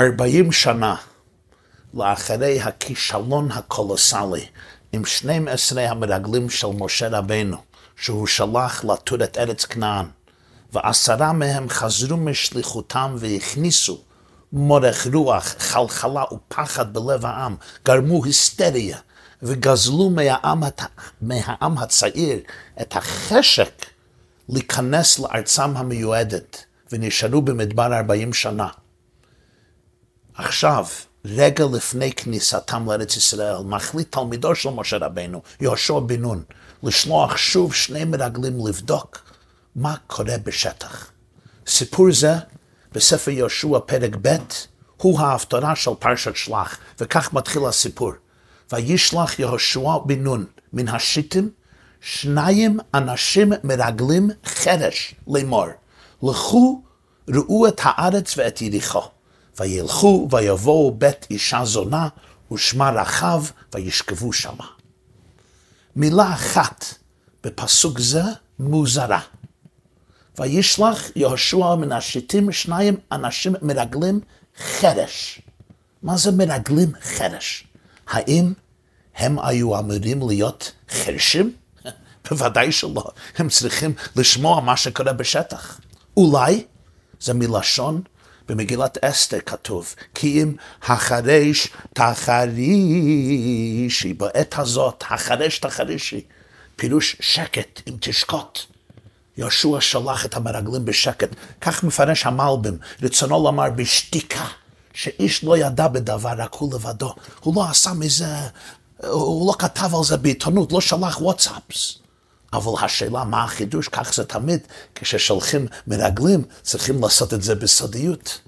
ארבעים שנה לאחרי הכישלון הקולוסלי עם 12 המרגלים של משה רבנו, שהוא שלח לתור את ארץ כנען, ועשרה מהם חזרו משליחותם והכניסו מורך רוח, חלחלה ופחד בלב העם, גרמו היסטריה וגזלו מהעם, מהעם הצעיר את החשק להיכנס לארצם המיועדת, ונשארו במדבר ארבעים שנה. עכשיו, רגע לפני כניסתם לארץ ישראל, מחליט תלמידו של משה רבנו, יהושע בן נון, לשלוח שוב שני מרגלים לבדוק מה קורה בשטח. סיפור זה בספר יהושע פרק ב' הוא ההפטרה של פרשת שלח, וכך מתחיל הסיפור. וישלח יהושע בן נון מן השיטים שניים אנשים מרגלים חרש לאמור, לכו ראו את הארץ ואת יריחו. וילכו ויבואו בית אישה זונה ושמה רחב וישכבו שמה. מילה אחת בפסוק זה מוזרה. וישלח יהושע מן השיטים שניים אנשים מרגלים חרש. מה זה מרגלים חרש? האם הם היו אמורים להיות חרשים? בוודאי שלא. הם צריכים לשמוע מה שקורה בשטח. אולי זה מלשון במגילת אסתר כתוב, כי אם החרש תחרישי, בעת הזאת, החרש תחרישי, פירוש שקט, אם תשקוט. יהושע שלח את המרגלים בשקט. כך מפרש המלבים, רצונו לומר בשתיקה, שאיש לא ידע בדבר, רק הוא לבדו. הוא לא עשה מזה, הוא לא כתב על זה בעיתונות, לא שלח וואטסאפס. אבל השאלה מה החידוש, כך זה תמיד, כששולחים מרגלים, צריכים לעשות את זה בסודיות.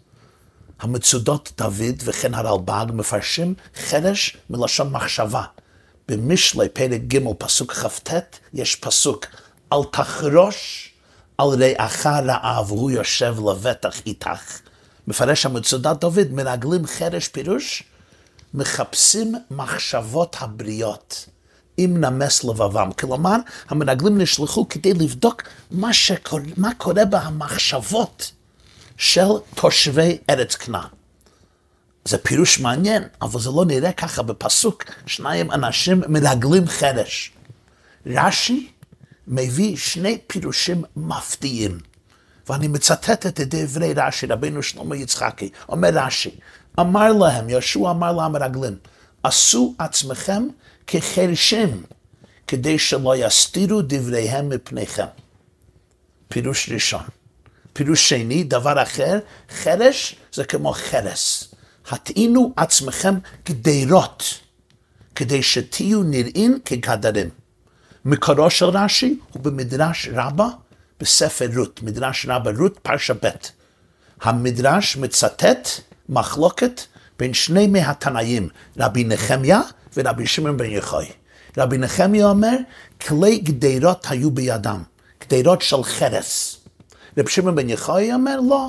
המצודות דוד וכן הרלב"ג מפרשים חרש מלשון מחשבה. במשלי פרק ג' פסוק כ"ט יש פסוק אל תחרוש על רעך רעב והוא יושב לבטח איתך. מפרש המצודת דוד מרגלים חרש פירוש מחפשים מחשבות הבריות. אם נמס לבבם. כלומר, המרגלים נשלחו כדי לבדוק מה, שקור... מה קורה במחשבות של תושבי ארץ כנען. זה פירוש מעניין, אבל זה לא נראה ככה בפסוק, שניים אנשים מרגלים חרש. רש"י מביא שני פירושים מפתיעים, ואני מצטט את דברי רש"י, רבינו שלמה יצחקי, אומר רש"י, אמר להם, יהושע אמר למרגלים, עשו עצמכם כחרשים, כדי שלא יסתירו דבריהם מפניכם. פירוש ראשון. פירוש שני, דבר אחר, חרש זה כמו חרס. הטעינו עצמכם גדרות, כדי שתהיו נראים כגדרים. מקורו של רש"י הוא במדרש רבה בספר רות, מדרש רבה רות פרשה ב'. המדרש מצטט מחלוקת בין שני מהתנאים, רבי נחמיה ורבי שמעון בן יחוי. רבי נחמיה אומר, כלי גדרות היו בידם, גדרות של חרס. רבי שמעון בן יחוי אומר, לא,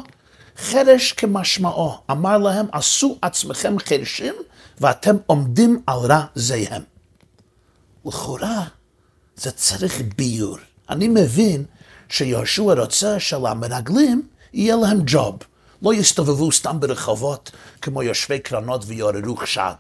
חרש כמשמעו. אמר להם, עשו עצמכם חרשים ואתם עומדים על רע זיהם. לכאורה, זה צריך ביור. אני מבין שיהושע רוצה שלמרגלים יהיה להם ג'וב. לא יסתובבו סתם ברחובות כמו יושבי קרנות ויעוררו חשד.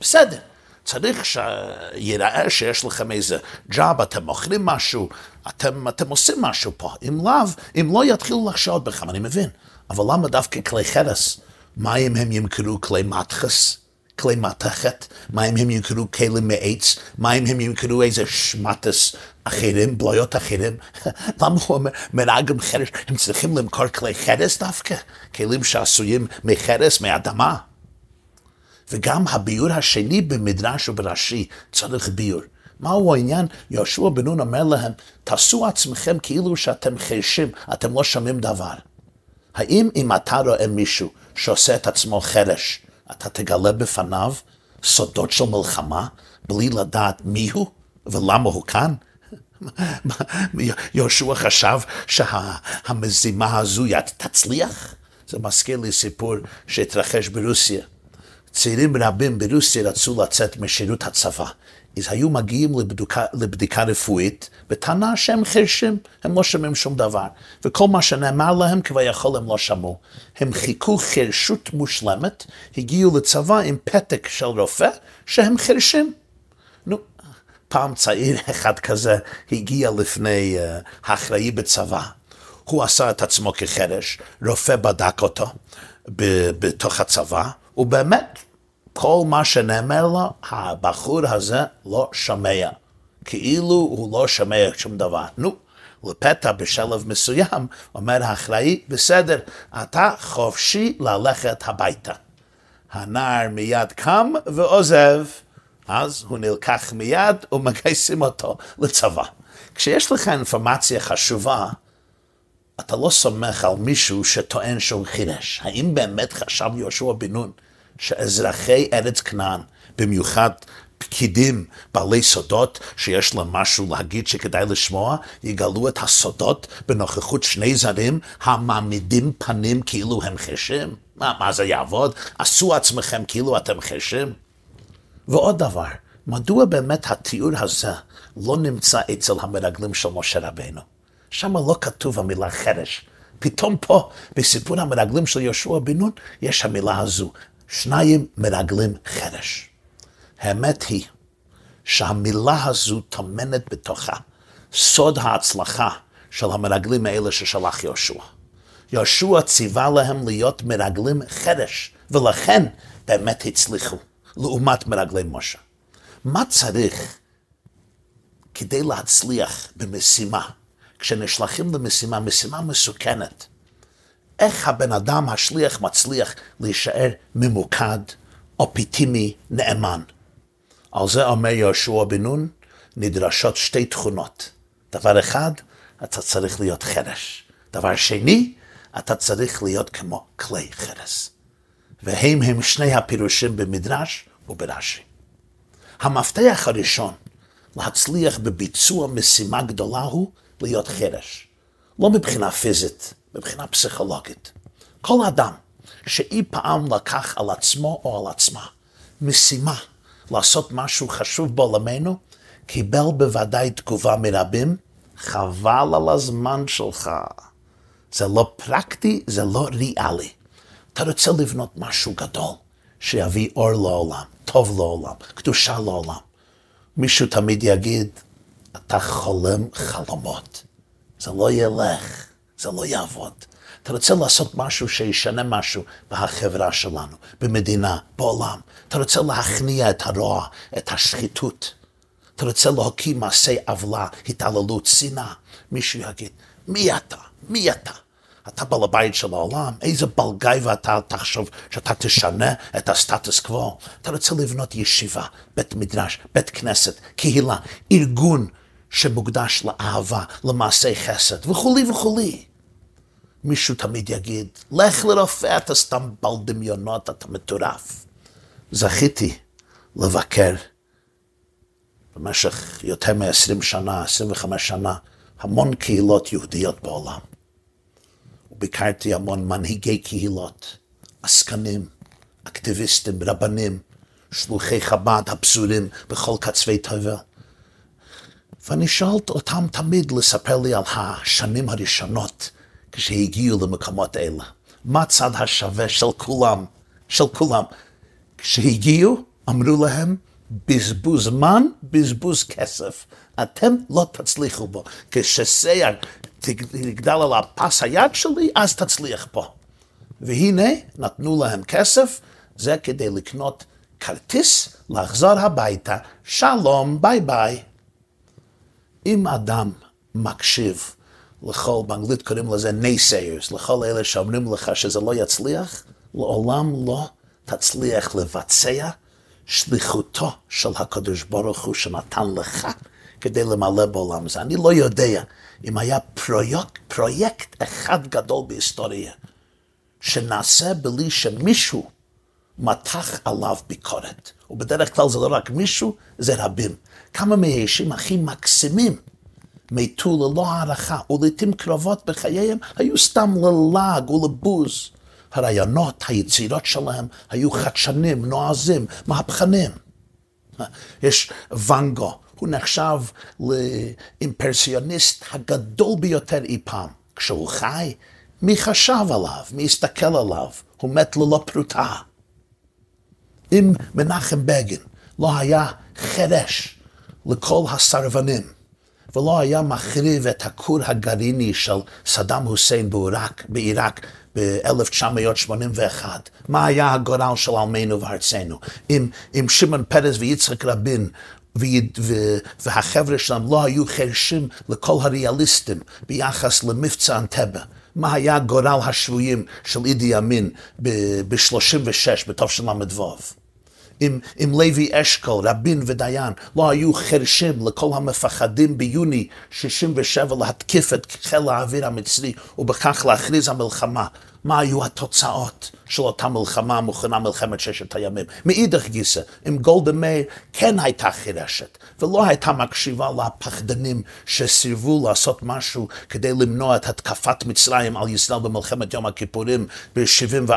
בסדר, צריך שיראה שיש לכם איזה ג'אב, אתם מוכרים משהו, אתם, אתם עושים משהו פה. אם לאו, אם לא יתחילו לחשוד בכם, אני מבין. אבל למה דווקא כלי חרס? מה אם הם ימכרו כלי מתחס? כלי מתכת? מה אם הם ימכרו כלים מעץ? מה אם הם ימכרו איזה שמטס אחרים, בלויות אחרים? למה הוא אומר, מנהגם חרס, הם צריכים למכור כלי חרס דווקא? כלים שעשויים מחרס, מאדמה? וגם הביור השני במדרש וברש"י צריך ביור. מהו העניין? יהושע בן נון אומר להם, תעשו עצמכם כאילו שאתם חרשים, אתם לא שומעים דבר. האם אם אתה רואה מישהו שעושה את עצמו חרש, אתה תגלה בפניו סודות של מלחמה בלי לדעת מי הוא ולמה הוא כאן? יהושע חשב שהמזימה הזו תצליח? זה מזכיר לי סיפור שהתרחש ברוסיה. צעירים רבים ברוסיה רצו לצאת משירות הצבא. אז היו מגיעים לבדוקה, לבדיקה רפואית, בטענה שהם חרשים, הם לא שומעים שום דבר. וכל מה שנאמר להם, כביכול הם לא שמעו. הם חיכו חרשות מושלמת, הגיעו לצבא עם פתק של רופא, שהם חרשים. נו, פעם צעיר אחד כזה הגיע לפני uh, האחראי בצבא. הוא עשה את עצמו כחרש, רופא בדק אותו בתוך הצבא, ובאמת, כל מה שנאמר לו, הבחור הזה לא שומע. כאילו הוא לא שומע שום דבר. נו, לפתע בשלב מסוים, אומר האחראי, בסדר, אתה חופשי ללכת הביתה. הנער מיד קם ועוזב, אז הוא נלקח מיד ומגייסים אותו לצבא. כשיש לך אינפורמציה חשובה, אתה לא סומך על מישהו שטוען שהוא חירש. האם באמת חשב יהושע בן נון שאזרחי ארץ כנען, במיוחד פקידים בעלי סודות שיש להם משהו להגיד שכדאי לשמוע, יגלו את הסודות בנוכחות שני זרים המעמידים פנים כאילו הם חשים? מה, מה זה יעבוד? עשו עצמכם כאילו אתם חשים? ועוד דבר, מדוע באמת התיאור הזה לא נמצא אצל המרגלים של משה רבנו? שם לא כתוב המילה חרש. פתאום פה, בסיפור המרגלים של יהושע בן נון, יש המילה הזו, שניים מרגלים חרש. האמת היא שהמילה הזו טומנת בתוכה סוד ההצלחה של המרגלים האלה ששלח יהושע. יהושע ציווה להם להיות מרגלים חרש, ולכן באמת הצליחו, לעומת מרגלי משה. מה צריך כדי להצליח במשימה, כשנשלחים למשימה, משימה מסוכנת, איך הבן אדם, השליח, מצליח להישאר ממוקד, אופטימי, נאמן. על זה אומר יהושע בן נון, נדרשות שתי תכונות. דבר אחד, אתה צריך להיות חרש. דבר שני, אתה צריך להיות כמו כלי חרס. והם הם שני הפירושים במדרש וברש"י. המפתח הראשון להצליח בביצוע משימה גדולה הוא להיות חרש. לא מבחינה פיזית, מבחינה פסיכולוגית. כל אדם שאי פעם לקח על עצמו או על עצמה משימה לעשות משהו חשוב בעולמנו, קיבל בוודאי תגובה מרבים, חבל על הזמן שלך. זה לא פרקטי, זה לא ריאלי. אתה רוצה לבנות משהו גדול, שיביא אור לעולם, טוב לעולם, קדושה לעולם. מישהו תמיד יגיד, אתה חולם חלומות. זה לא ילך. זה לא יעבוד. אתה רוצה לעשות משהו שישנה משהו בחברה שלנו, במדינה, בעולם. אתה רוצה להכניע את הרוע, את השחיתות. אתה רוצה להוקיא מעשי עוולה, התעללות, שנאה. מישהו יגיד, מי אתה? מי אתה? אתה בעל הבית של העולם, איזה בעל גיא ואתה תחשוב שאתה תשנה את הסטטוס קוו. אתה רוצה לבנות ישיבה, בית מדרש, בית כנסת, קהילה, ארגון שמוקדש לאהבה, למעשי חסד וכולי וכולי. מישהו תמיד יגיד, לך לרופא, אתה סתם בעל דמיונות, אתה מטורף. זכיתי לבקר במשך יותר מ-20 שנה, 25 שנה, המון קהילות יהודיות בעולם. וביקרתי המון מנהיגי קהילות, עסקנים, אקטיביסטים, רבנים, שלוחי חב"ד הפזורים בכל קצווי תבל. ואני שואלת אותם תמיד לספר לי על השנים הראשונות כשהגיעו למקומות אלה. מה הצד השווה של כולם, של כולם. כשהגיעו, אמרו להם, בזבוז זמן, בזבוז כסף. אתם לא תצליחו בו. כששיער תגדל על הפס היד שלי, אז תצליח פה. והנה, נתנו להם כסף, זה כדי לקנות כרטיס, לחזור הביתה, שלום, ביי ביי. אם אדם מקשיב לכל, באנגלית קוראים לזה naysayers, לכל אלה שאומרים לך שזה לא יצליח, לעולם לא תצליח לבצע שליחותו של הקדוש ברוך הוא שנתן לך כדי למלא בעולם הזה. אני לא יודע אם היה פרויקט, פרויקט אחד גדול בהיסטוריה שנעשה בלי שמישהו מתח עליו ביקורת. ובדרך כלל זה לא רק מישהו, זה רבים. כמה מהאישים הכי מקסימים מתו ללא הערכה, ולעיתים קרובות בחייהם היו סתם ללעג ולבוז. הרעיונות, היצירות שלהם, היו חדשנים, נועזים, מהפכנים. יש ואן גו, הוא נחשב לאימפרסיוניסט הגדול ביותר אי פעם. כשהוא חי, מי חשב עליו? מי הסתכל עליו? הוא מת ללא פרוטה. אם מנחם בגין לא היה חירש לכל הסרבנים, ולא היה מחריב את הכור הגרעיני של סדאם חוסיין בעיראק, בעיראק ב-1981, מה היה הגורל של עמנו וארצנו? אם, אם שמעון פרס ויצחק רבין והחבר'ה שלהם לא היו חרשים לכל הריאליסטים ביחס למבצע אנטבה. מה היה גורל השבויים של אידי אמין ב-36 בתשל"ו. אם, אם לוי אשכול, רבין ודיין לא היו חרשים לכל המפחדים ביוני 67 להתקיף את חיל האוויר המצרי ובכך להכריז המלחמה, מה היו התוצאות של אותה מלחמה המוכנה מלחמת ששת הימים. מאידך גיסא, אם גולדה מאיר כן הייתה חירשת ולא הייתה מקשיבה לפחדנים שסירבו לעשות משהו כדי למנוע את התקפת מצרים על ישראל במלחמת יום הכיפורים ב-74,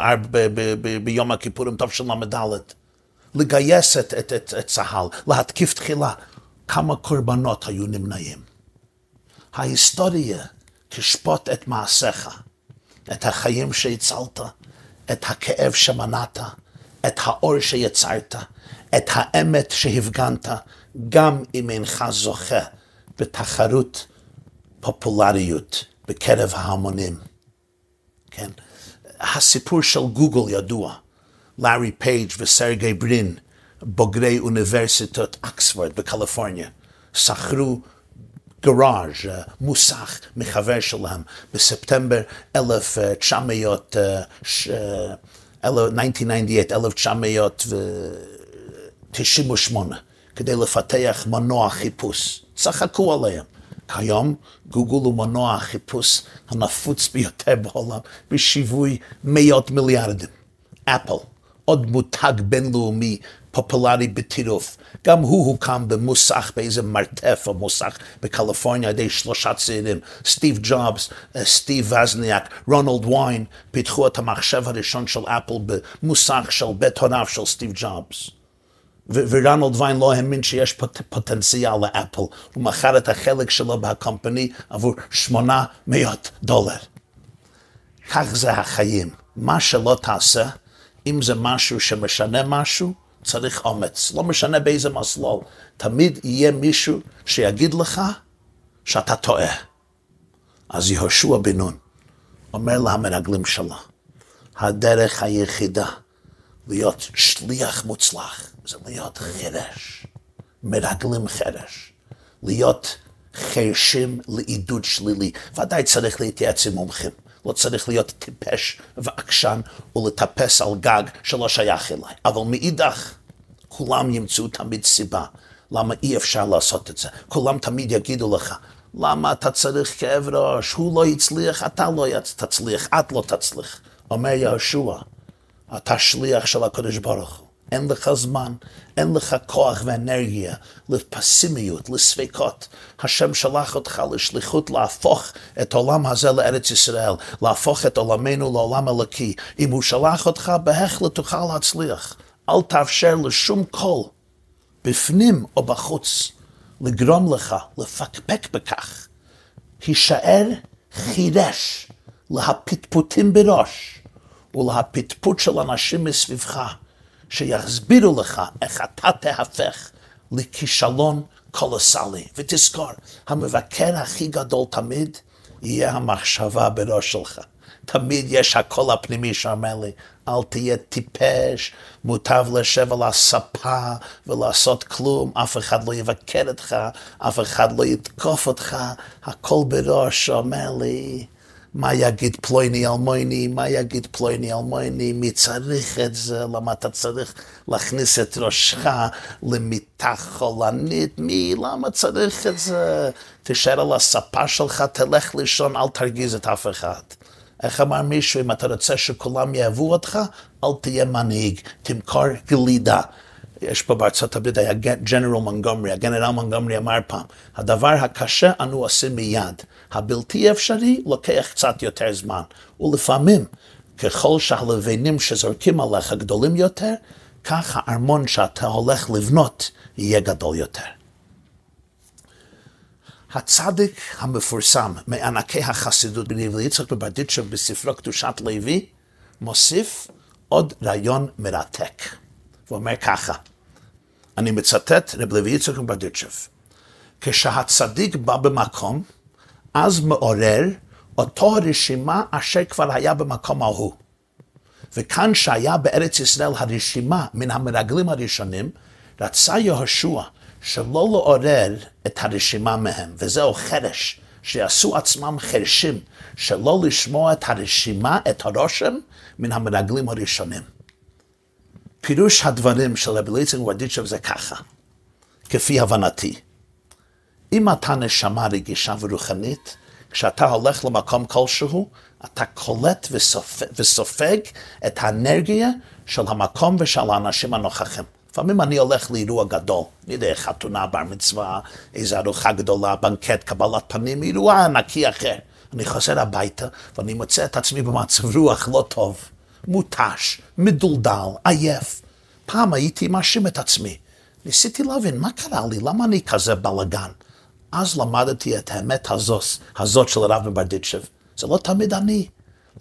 ביום הכיפורים תשל"ד. לגייס את, את, את, את צה"ל, להתקיף תחילה, כמה קורבנות היו נמנעים. ההיסטוריה תשפוט את מעשיך, את החיים שהצלת, את הכאב שמנעת, את האור שיצרת, את האמת שהפגנת, גם אם אינך זוכה בתחרות פופולריות בקרב ההמונים. כן? הסיפור של גוגל ידוע. לארי פייג' וסרגי ברין, בוגרי אוניברסיטת סטנפורד בקליפורניה, שכרו גראז', מוסך מחבר שלהם בספטמבר 1998, כדי לפתח מנוע חיפוש. צחקו עליהם. כיום גוגל הוא מנוע החיפוש הנפוץ ביותר בעולם בשיווי מאות מיליארדים. אפל, עוד מותג בינלאומי פופולרי בטירוף. גם הוא הוקם במוסך, באיזה מרתף או מוסך בקליפורניה על ידי שלושה צעירים, סטיב ג'ובס, אה, סטיב וזניאק, רונלד ויין, פיתחו את המחשב הראשון של אפל במוסך של בית הוריו של סטיב ג'ובס. ורונלד ויין לא האמין שיש פוט, פוטנציאל לאפל, הוא מכר את החלק שלו בהקומפני עבור 800 דולר. כך זה החיים. מה שלא תעשה, אם זה משהו שמשנה משהו, צריך אומץ. לא משנה באיזה מסלול. תמיד יהיה מישהו שיגיד לך שאתה טועה. אז יהושע בן נון אומר למרגלים שלו, הדרך היחידה להיות שליח מוצלח זה להיות חירש, מרגלים חירש, להיות חרשים לעידוד שלילי. ודאי צריך להתייעץ עם מומחים. לא צריך להיות טיפש ועקשן ולטפס על גג שלא שייך אליי. אבל מאידך, כולם ימצאו תמיד סיבה למה אי אפשר לעשות את זה. כולם תמיד יגידו לך, למה אתה צריך כאב ראש? הוא לא הצליח, אתה לא תצליח, את לא תצליח. אומר יהושע, אתה שליח של הקדוש ברוך הוא. אין לך זמן, אין לך כוח ואנרגיה לפסימיות, לספקות. השם שלח אותך לשליחות להפוך את העולם הזה לארץ ישראל, להפוך את עולמנו לעולם אלוקי. אם הוא שלח אותך, בהחלט תוכל להצליח. אל תאפשר לשום קול, בפנים או בחוץ, לגרום לך לפקפק בכך. הישאר חירש להפטפוטים בראש ולהפטפוט של אנשים מסביבך. שיסבירו לך איך אתה תהפך לכישלון קולוסלי. ותזכור, המבקר הכי גדול תמיד יהיה המחשבה בראש שלך. תמיד יש הקול הפנימי שאומר לי, אל תהיה טיפש, מוטב לשב על הספה ולעשות כלום, אף אחד לא יבקר אותך, אף אחד לא יתקוף אותך, הקול בראש שאומר לי, מה יגיד פלויני אלמוני, מה יגיד פלויני אלמוני, מי צריך את זה, למה אתה צריך להכניס את ראשך למיטה חולנית, מי, למה צריך את זה? תישאר על הספה שלך, תלך לישון, אל תרגיז את אף אחד. איך אמר מישהו, אם אתה רוצה שכולם יאהבו אותך, אל תהיה מנהיג, תמכור גלידה. יש פה בארצות הברית, היה ג'נרל מונגומרי, הגנרל מונגומרי אמר פעם, הדבר הקשה אנו עושים מיד, הבלתי אפשרי לוקח קצת יותר זמן, ולפעמים, ככל שהלבנים שזורקים עליך גדולים יותר, כך הארמון שאתה הולך לבנות יהיה גדול יותר. הצדיק המפורסם מענקי החסידות בנבלי יצחק בברדיצ'ב בספרו קדושת לוי מוסיף עוד רעיון מרתק. הוא אומר ככה, אני מצטט רב לוי יצחק בברדיצ'ב, כשהצדיק בא במקום, אז מעורר אותו הרשימה אשר כבר היה במקום ההוא. וכאן שהיה בארץ ישראל הרשימה מן המרגלים הראשונים, רצה יהושע שלא לעורר את הרשימה מהם, וזהו חרש, שיעשו עצמם חרשים, שלא לשמוע את הרשימה, את הרושם, מן המרגלים הראשונים. פירוש הדברים של רבי ליצן ורדיצ'ב זה ככה, כפי הבנתי. אם אתה נשמה רגישה ורוחנית, כשאתה הולך למקום כלשהו, אתה קולט וסופג, וסופג את האנרגיה של המקום ושל האנשים הנוכחים. לפעמים אני הולך לאירוע גדול, אני יודע, חתונה, בר מצווה, איזו ארוחה גדולה, בנקט, קבלת פנים, אירוע ענקי אחר. אני חוזר הביתה ואני מוצא את עצמי במצב רוח לא טוב, מותש, מדולדל, עייף. פעם הייתי מאשים את עצמי. ניסיתי להבין, מה קרה לי? למה אני כזה בלאגן? אז למדתי את האמת הזאת, הזאת של הרב מברדיצ'ב. זה לא תמיד אני.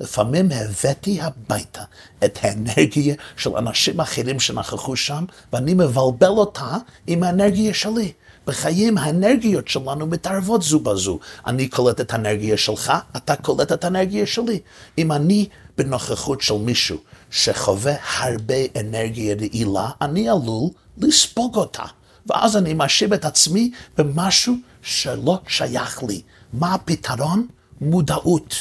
לפעמים הבאתי הביתה את האנרגיה של אנשים אחרים שנכחו שם, ואני מבלבל אותה עם האנרגיה שלי. בחיים האנרגיות שלנו מתערבות זו בזו. אני קולט את האנרגיה שלך, אתה קולט את האנרגיה שלי. אם אני בנוכחות של מישהו שחווה הרבה אנרגיה רעילה, אני עלול לספוג אותה. ואז אני מאשים את עצמי במשהו שלא שייך לי. מה הפתרון? מודעות.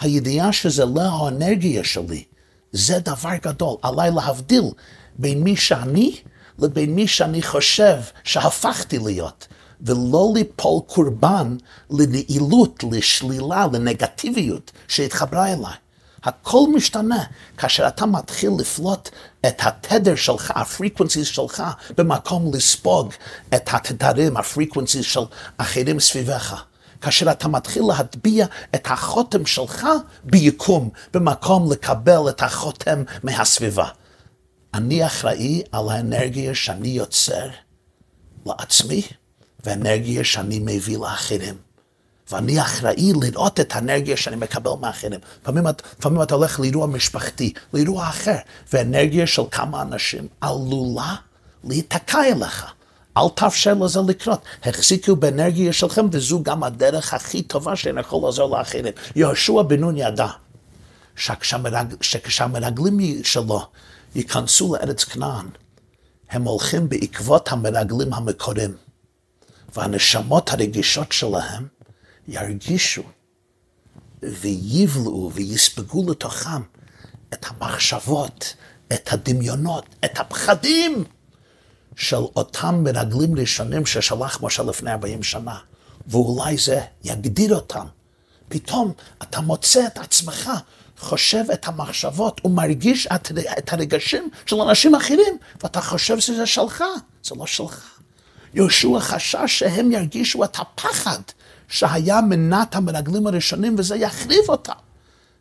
הידיעה שזה לא האנרגיה שלי, זה דבר גדול. עליי להבדיל בין מי שאני לבין מי שאני חושב שהפכתי להיות, ולא ליפול קורבן לנעילות, לשלילה, לנגטיביות שהתחברה אליי. הכל משתנה כאשר אתה מתחיל לפלוט את התדר שלך, ה frequencies שלך, במקום לספוג את התדרים, ה frequencies של אחרים סביבך. כאשר אתה מתחיל להטביע את החותם שלך ביקום, במקום לקבל את החותם מהסביבה. אני אחראי על האנרגיה שאני יוצר לעצמי, והאנרגיה שאני מביא לאחרים. ואני אחראי לראות את האנרגיה שאני מקבל מאחרים. לפעמים, לפעמים אתה הולך לאירוע משפחתי, לאירוע אחר, והאנרגיה של כמה אנשים עלולה להיתקע אליך. אל תאפשר לזה לקרות. החזיקו באנרגיה שלכם, וזו גם הדרך הכי טובה שאני יכול לעזור לאחרים. יהושע בן נון ידע שכשהמרגלים שלו ייכנסו לארץ כנען, הם הולכים בעקבות המרגלים המקורים, והנשמות הרגישות שלהם ירגישו ויבלעו ויספגו לתוכם את המחשבות, את הדמיונות, את הפחדים של אותם מרגלים ראשונים ששלח משה לפני 40 שנה, ואולי זה יגדיר אותם. פתאום אתה מוצא את עצמך חושב את המחשבות ומרגיש את, את הרגשים של אנשים אחרים, ואתה חושב שזה שלך, זה לא שלך. יהושע חשש שהם ירגישו את הפחד שהיה מנת המרגלים הראשונים, וזה יחריב אותם.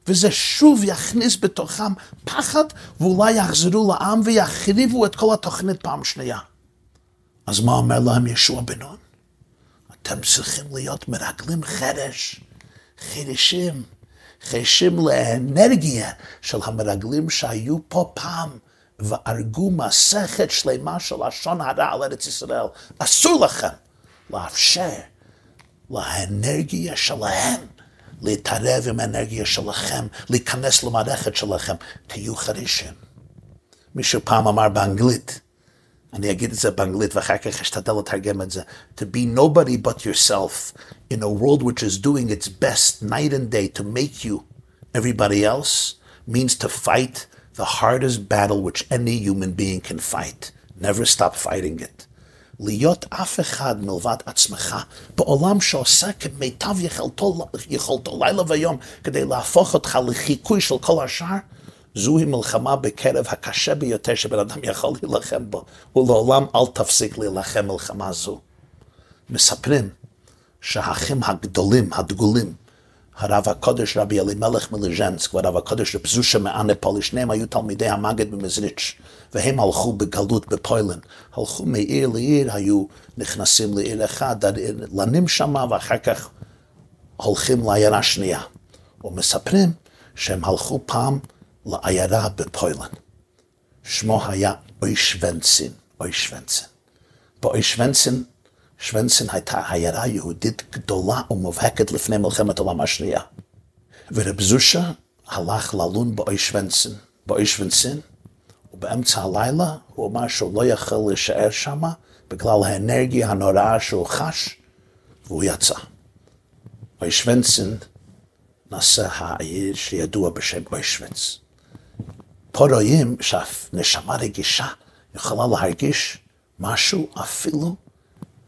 וזה שוב יכניס בתוכם פחד, ואולי יחזרו לעם ויחריבו את כל התוכנית פעם שנייה. אז מה אומר להם ישוע בן נון? אתם צריכים להיות מרגלים חרש, חירשים, חשים לאנרגיה של המרגלים שהיו פה פעם. והרגו מסכת שלמה של לשון הרע על ארץ ישראל. אסור לכם לאפשר לאנרגיה שלהם להתערב עם האנרגיה שלכם, להיכנס למערכת שלכם. תהיו חרישים. מישהו פעם אמר באנגלית, אני אגיד את זה באנגלית ואחר כך אשתדל לתרגם את זה. To be nobody but yourself in a world which is doing its best night and day to make you everybody else means to fight the hardest battle which any human being can fight. Never stop fighting it. להיות אף אחד מלבד עצמך בעולם שעושה כמיטב יכולתו, יכולתו לילה ויום כדי להפוך אותך לחיקוי של כל השאר, זוהי מלחמה בקרב הקשה ביותר שבן אדם יכול להילחם בו, ולעולם אל תפסיק להילחם מלחמה זו. מספרים שהאחים הגדולים, הדגולים, הרב הקודש רבי אלימלך מליז'נסק והרב הקודש רב זושה מאנפולי, שניהם היו תלמידי המגד במזריץ', והם הלכו בגלות בפוילן. הלכו מעיר לעיר, היו נכנסים לעיר אחד, לנים שמה, ואחר כך הולכים לעיירה שנייה. ומספרים שהם הלכו פעם לעיירה בפוילן. שמו היה אוישוונסין, אוישוונסין. באוישוונסין שוונסין הייתה עיירה יהודית גדולה ומובהקת לפני מלחמת העולם השנייה. ורב זושה הלך ללון באוישוונסין, באוישוונסין, ובאמצע הלילה הוא אמר שהוא לא יכול להישאר שם בגלל האנרגיה הנוראה שהוא חש, והוא יצא. אוישוונסין נעשה העיר שידוע בשם אוישווינס. פה רואים שהנשמה רגישה יכולה להרגיש משהו אפילו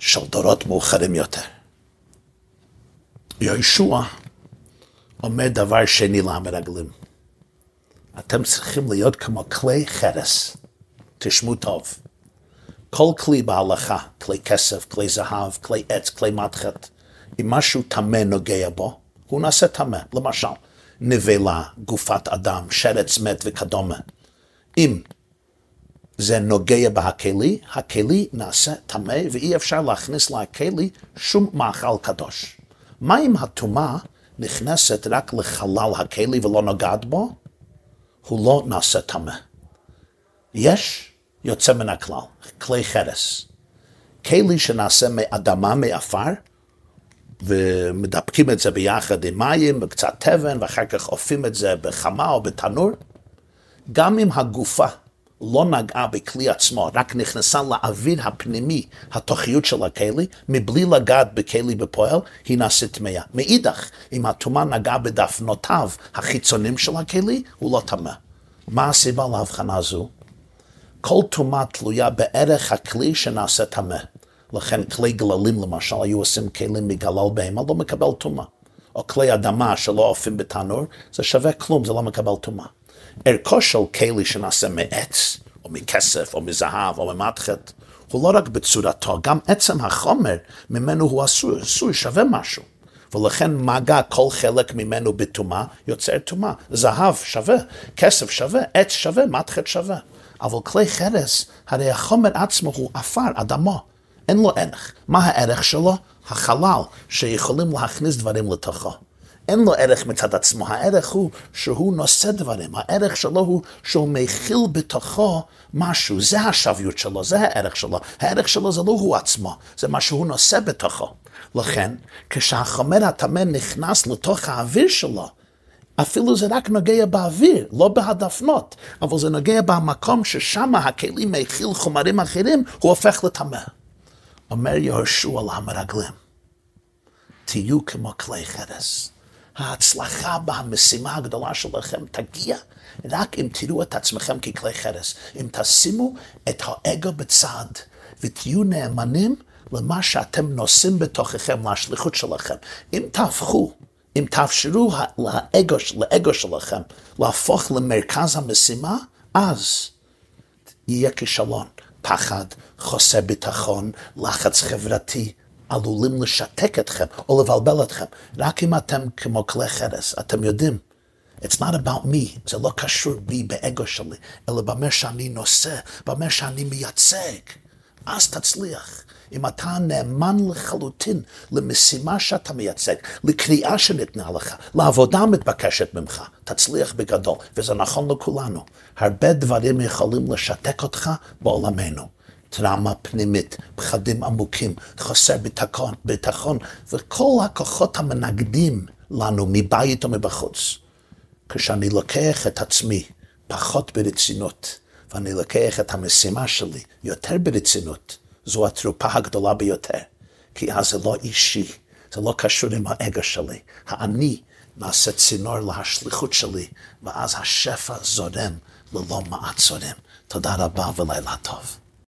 של דורות מאוחרים יותר. יהושע אומר דבר שני למרגלים. אתם צריכים להיות כמו כלי חרס. תשמעו טוב. כל כלי בהלכה, כלי כסף, כלי זהב, כלי עץ, כלי מתחת, אם משהו טמא נוגע בו, הוא נעשה טמא. למשל, נבלה, גופת אדם, שרץ מת וכדומה. אם זה נוגע בהכלי, הכלי נעשה טמא ואי אפשר להכניס לכלי שום מאכל קדוש. מה אם הטומאה נכנסת רק לחלל הכלי ולא נוגעת בו? הוא לא נעשה טמא. יש יוצא מן הכלל, כלי חרס. כלי שנעשה מאדמה, מעפר, ומדפקים את זה ביחד עם מים וקצת תבן, ואחר כך אופים את זה בחמה או בתנור. גם אם הגופה לא נגעה בכלי עצמו, רק נכנסה לאוויר הפנימי, התוכיות של הכלי, מבלי לגעת בכלי בפועל, היא נעשית טמאה. מאידך, אם הטומאה נגעה בדפנותיו החיצונים של הכלי, הוא לא טמא. מה הסיבה להבחנה זו? כל טומאה תלויה בערך הכלי שנעשה טמא. לכן כלי גללים למשל, היו עושים כלים מגלל בהמה, לא מקבל טומאה. או כלי אדמה שלא עופים בתנור, זה שווה כלום, זה לא מקבל טומאה. ערכו של כלי שנעשה מעץ, או מכסף, או מזהב, או ממתחת, הוא לא רק בצורתו, גם עצם החומר ממנו הוא עשוי, עשוי שווה משהו. ולכן מגע כל חלק ממנו בטומאה יוצר טומאה. זהב שווה, כסף שווה, עץ שווה, מתחת שווה. אבל כלי חרס, הרי החומר עצמו הוא עפר, אדמו. אין לו ערך. מה הערך שלו? החלל, שיכולים להכניס דברים לתוכו. אין לו ערך מצד עצמו, הערך הוא שהוא נושא דברים, הערך שלו הוא שהוא מכיל בתוכו משהו, זה השוויות שלו, זה הערך שלו, הערך שלו זה לא הוא עצמו, זה מה שהוא נושא בתוכו. לכן, כשהחומר הטמא נכנס לתוך האוויר שלו, אפילו זה רק נוגע באוויר, לא בהדפנות, אבל זה נוגע במקום ששם הכלים מכיל חומרים אחרים, הוא הופך לטמא. אומר יהושע למרגלים, תהיו כמו כלי חרס. ההצלחה במשימה הגדולה שלכם תגיע רק אם תראו את עצמכם ככלי חרס. אם תשימו את האגו בצד ותהיו נאמנים למה שאתם נושאים בתוככם, לשליחות שלכם. אם תהפכו, אם תאפשרו לאגו, לאגו שלכם להפוך למרכז המשימה, אז יהיה כישלון. פחד, חוסר ביטחון, לחץ חברתי, עלולים לשתק אתכם או לבלבל אתכם. רק אם אתם כמו כלי חרס, אתם יודעים. It's not about me, זה לא קשור בי באגו שלי, אלא במה שאני נושא, במה שאני מייצג. אז תצליח. אם אתה נאמן לחלוטין למשימה שאתה מייצג, לקריאה שניתנה לך, לעבודה המתבקשת ממך, תצליח בגדול, וזה נכון לכולנו. הרבה דברים יכולים לשתק אותך בעולמנו. טראומה פנימית, פחדים עמוקים, חוסר ביטחון, ביטחון, וכל הכוחות המנגדים לנו מבית ומבחוץ. כשאני לוקח את עצמי פחות ברצינות, ואני לוקח את המשימה שלי יותר ברצינות, זו התרופה הגדולה ביותר. כי אז זה לא אישי, זה לא קשור עם האגו שלי. האני נעשה צינור להשליחות שלי, ואז השפע זורם ללא מעט זורם. תודה רבה ולילה טוב.